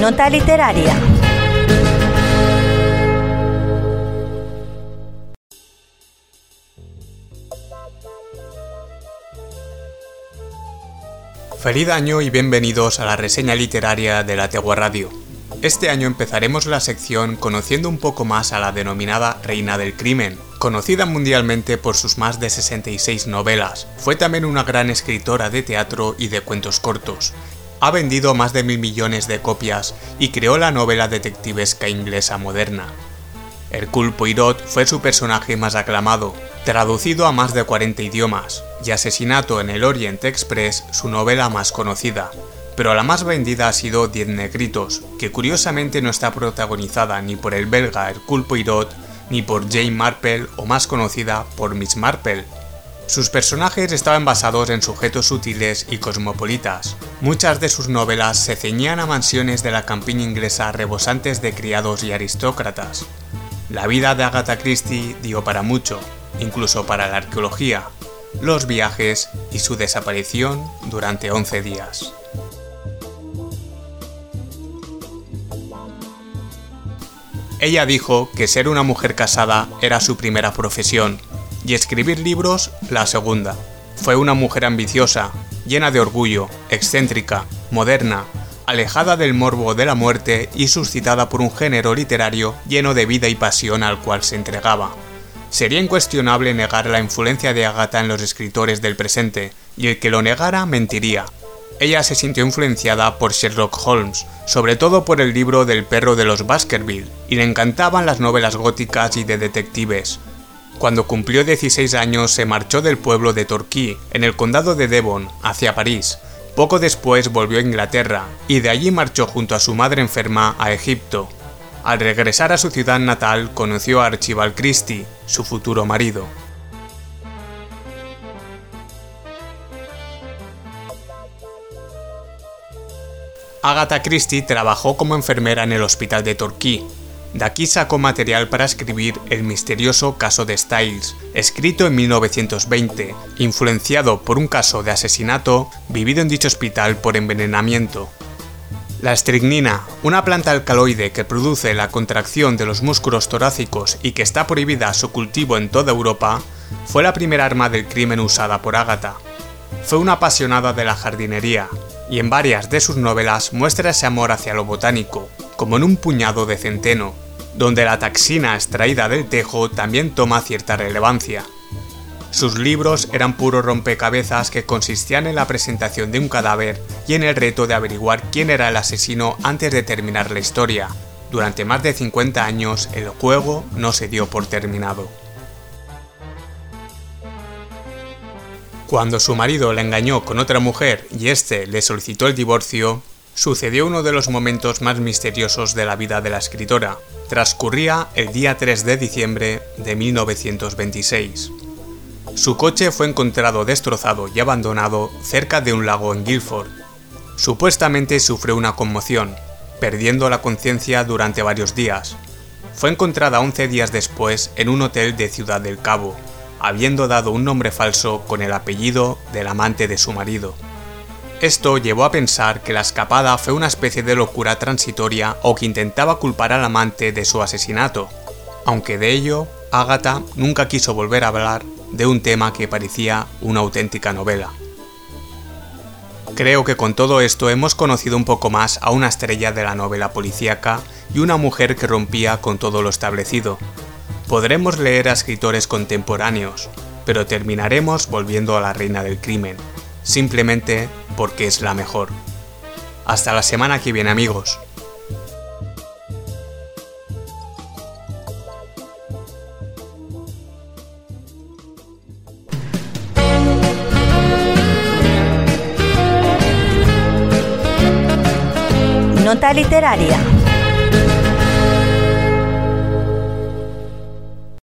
Nota literaria. Feliz año y bienvenidos a la reseña literaria de la Tegua Radio. Este año empezaremos la sección conociendo un poco más a la denominada Reina del Crimen, conocida mundialmente por sus más de 66 novelas. Fue también una gran escritora de teatro y de cuentos cortos. Ha vendido más de mil millones de copias y creó la novela detectivesca inglesa moderna. Hercule Poirot fue su personaje más aclamado, traducido a más de 40 idiomas, y Asesinato en el Orient Express su novela más conocida, pero la más vendida ha sido Diez Negritos, que curiosamente no está protagonizada ni por el belga Hercule Poirot ni por Jane Marple o más conocida por Miss Marple. Sus personajes estaban basados en sujetos sutiles y cosmopolitas. Muchas de sus novelas se ceñían a mansiones de la campiña inglesa rebosantes de criados y aristócratas. La vida de Agatha Christie dio para mucho, incluso para la arqueología, los viajes y su desaparición durante 11 días. Ella dijo que ser una mujer casada era su primera profesión y escribir libros la segunda. Fue una mujer ambiciosa, llena de orgullo, excéntrica, moderna, alejada del morbo de la muerte y suscitada por un género literario lleno de vida y pasión al cual se entregaba. Sería incuestionable negar la influencia de Agatha en los escritores del presente, y el que lo negara mentiría, ella se sintió influenciada por Sherlock Holmes, sobre todo por el libro del perro de los Baskerville, y le encantaban las novelas góticas y de detectives. Cuando cumplió 16 años se marchó del pueblo de Torquay, en el condado de Devon, hacia París. Poco después volvió a Inglaterra, y de allí marchó junto a su madre enferma a Egipto. Al regresar a su ciudad natal conoció a Archibald Christie, su futuro marido. Agatha Christie trabajó como enfermera en el hospital de Torquay. De aquí sacó material para escribir El misterioso caso de Styles, escrito en 1920, influenciado por un caso de asesinato vivido en dicho hospital por envenenamiento. La estricnina, una planta alcaloide que produce la contracción de los músculos torácicos y que está prohibida su cultivo en toda Europa, fue la primera arma del crimen usada por Agatha. Fue una apasionada de la jardinería, y en varias de sus novelas muestra ese amor hacia lo botánico, como en un puñado de centeno, donde la taxina extraída del tejo también toma cierta relevancia. Sus libros eran puro rompecabezas que consistían en la presentación de un cadáver y en el reto de averiguar quién era el asesino antes de terminar la historia. Durante más de 50 años el juego no se dio por terminado. Cuando su marido la engañó con otra mujer y éste le solicitó el divorcio, sucedió uno de los momentos más misteriosos de la vida de la escritora. Transcurría el día 3 de diciembre de 1926. Su coche fue encontrado destrozado y abandonado cerca de un lago en Guilford. Supuestamente sufrió una conmoción, perdiendo la conciencia durante varios días. Fue encontrada 11 días después en un hotel de Ciudad del Cabo, habiendo dado un nombre falso con el apellido del amante de su marido. Esto llevó a pensar que la escapada fue una especie de locura transitoria o que intentaba culpar al amante de su asesinato, aunque de ello Agatha nunca quiso volver a hablar de un tema que parecía una auténtica novela. Creo que con todo esto hemos conocido un poco más a una estrella de la novela policíaca y una mujer que rompía con todo lo establecido, Podremos leer a escritores contemporáneos, pero terminaremos volviendo a la reina del crimen, simplemente porque es la mejor. Hasta la semana que viene amigos. Nota literaria.